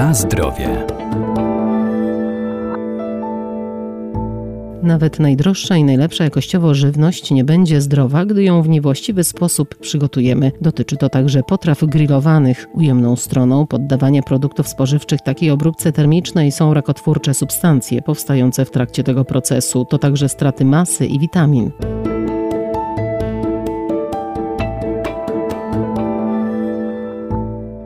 Na zdrowie. Nawet najdroższa i najlepsza jakościowo żywność nie będzie zdrowa, gdy ją w niewłaściwy sposób przygotujemy. Dotyczy to także potraw grillowanych. Ujemną stroną poddawania produktów spożywczych takiej obróbce termicznej są rakotwórcze substancje powstające w trakcie tego procesu. To także straty masy i witamin.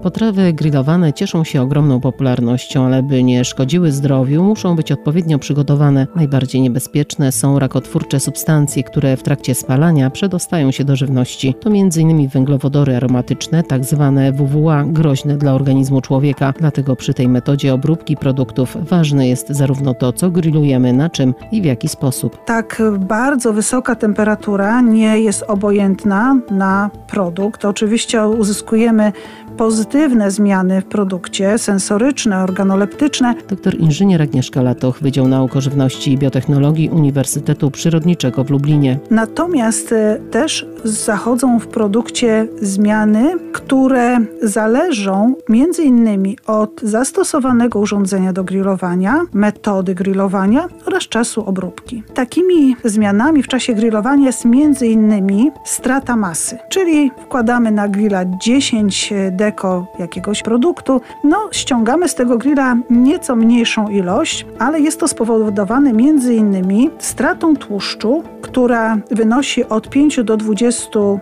Potrawy grillowane cieszą się ogromną popularnością, ale by nie szkodziły zdrowiu, muszą być odpowiednio przygotowane. Najbardziej niebezpieczne są rakotwórcze substancje, które w trakcie spalania przedostają się do żywności. To m.in. węglowodory aromatyczne, tak zwane WWA, groźne dla organizmu człowieka. Dlatego przy tej metodzie obróbki produktów ważne jest zarówno to, co grillujemy, na czym i w jaki sposób. Tak bardzo wysoka temperatura nie jest obojętna na produkt. Oczywiście uzyskujemy pozytywne zmiany w produkcie, sensoryczne, organoleptyczne. Doktor inżynier Agnieszka Latoch, Wydział Nauk o Żywności i Biotechnologii Uniwersytetu Przyrodniczego w Lublinie. Natomiast e, też zachodzą w produkcie zmiany, które zależą między innymi od zastosowanego urządzenia do grillowania, metody grillowania oraz czasu obróbki. Takimi zmianami w czasie grillowania jest między innymi strata masy, czyli wkładamy na grilla 10 deko jakiegoś produktu, no ściągamy z tego grilla nieco mniejszą ilość, ale jest to spowodowane między innymi stratą tłuszczu, która wynosi od 5 do 20%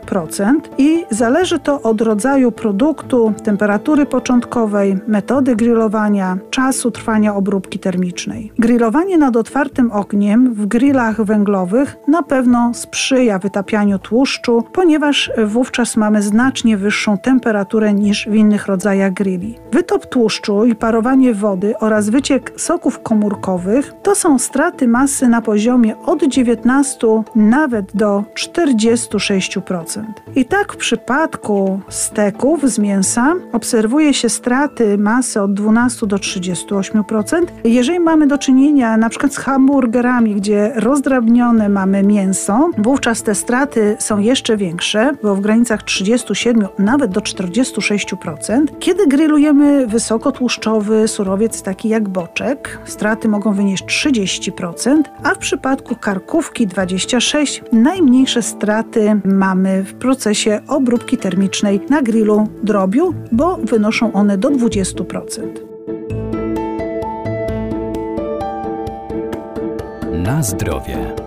i zależy to od rodzaju produktu, temperatury początkowej, metody grillowania, czasu trwania obróbki termicznej. Grillowanie nad otwartym ogniem w grillach węglowych na pewno sprzyja wytapianiu tłuszczu, ponieważ wówczas mamy znacznie wyższą temperaturę niż w innych rodzajach grilli. Wytop tłuszczu i parowanie wody oraz wyciek soków komórkowych to są straty masy na poziomie od 19 nawet do 46%. I tak w przypadku steków z mięsa obserwuje się straty masy od 12 do 38%. Jeżeli mamy do czynienia na przykład z hamburgerami, gdzie rozdrabnione mamy mięso, wówczas te straty są jeszcze większe, bo w granicach 37 nawet do 46%. Kiedy grillujemy wysokotłuszczowy surowiec taki jak boczek, straty mogą wynieść 30%, a w przypadku karkówki 26 najmniejsze straty mamy w procesie obróbki termicznej na grillu drobiu, bo wynoszą one do 20%. Na zdrowie.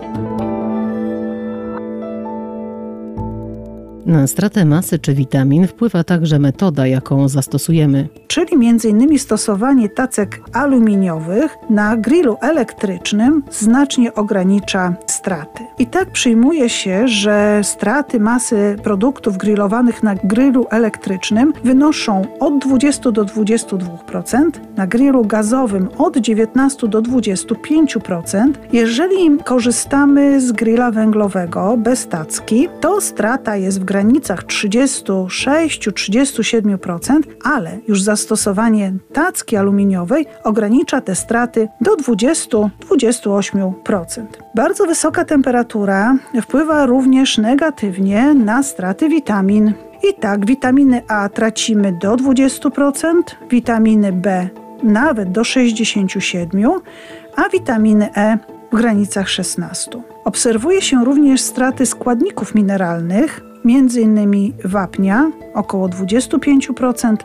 Na stratę masy czy witamin wpływa także metoda, jaką zastosujemy. Czyli m.in. stosowanie tacek aluminiowych na grillu elektrycznym znacznie ogranicza straty. I tak przyjmuje się, że straty masy produktów grillowanych na grillu elektrycznym wynoszą od 20 do 22%, na grillu gazowym od 19 do 25%. Jeżeli korzystamy z grilla węglowego bez tacki, to strata jest w granicach 36-37%, ale już zastosowanie tacki aluminiowej ogranicza te straty do 20-28%. Bardzo wysoka temperatura wpływa również negatywnie na straty witamin. I tak, witaminy A tracimy do 20%, witaminy B nawet do 67%, a witaminy E w granicach 16%. Obserwuje się również straty składników mineralnych, m.in. wapnia około 25%,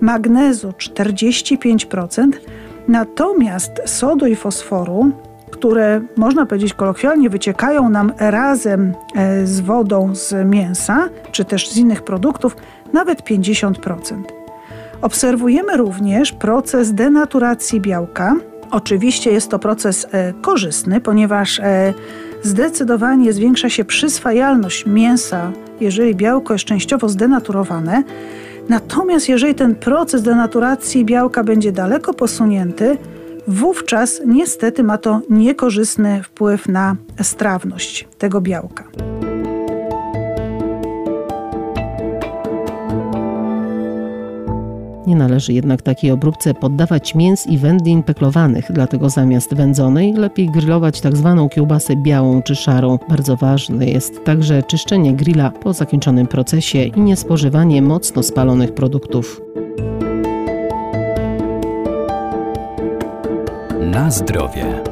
magnezu 45%, natomiast sodu i fosforu, które można powiedzieć kolokwialnie wyciekają nam razem e, z wodą z mięsa czy też z innych produktów, nawet 50%. Obserwujemy również proces denaturacji białka. Oczywiście jest to proces e, korzystny, ponieważ e, zdecydowanie zwiększa się przyswajalność mięsa, jeżeli białko jest częściowo zdenaturowane. Natomiast jeżeli ten proces denaturacji białka będzie daleko posunięty, wówczas niestety ma to niekorzystny wpływ na strawność tego białka. Nie należy jednak takiej obróbce poddawać mięs i wędlin peklowanych, dlatego zamiast wędzonej lepiej grillować tak zwaną kiełbasę białą czy szarą. Bardzo ważne jest także czyszczenie grilla po zakończonym procesie i niespożywanie mocno spalonych produktów. Na zdrowie.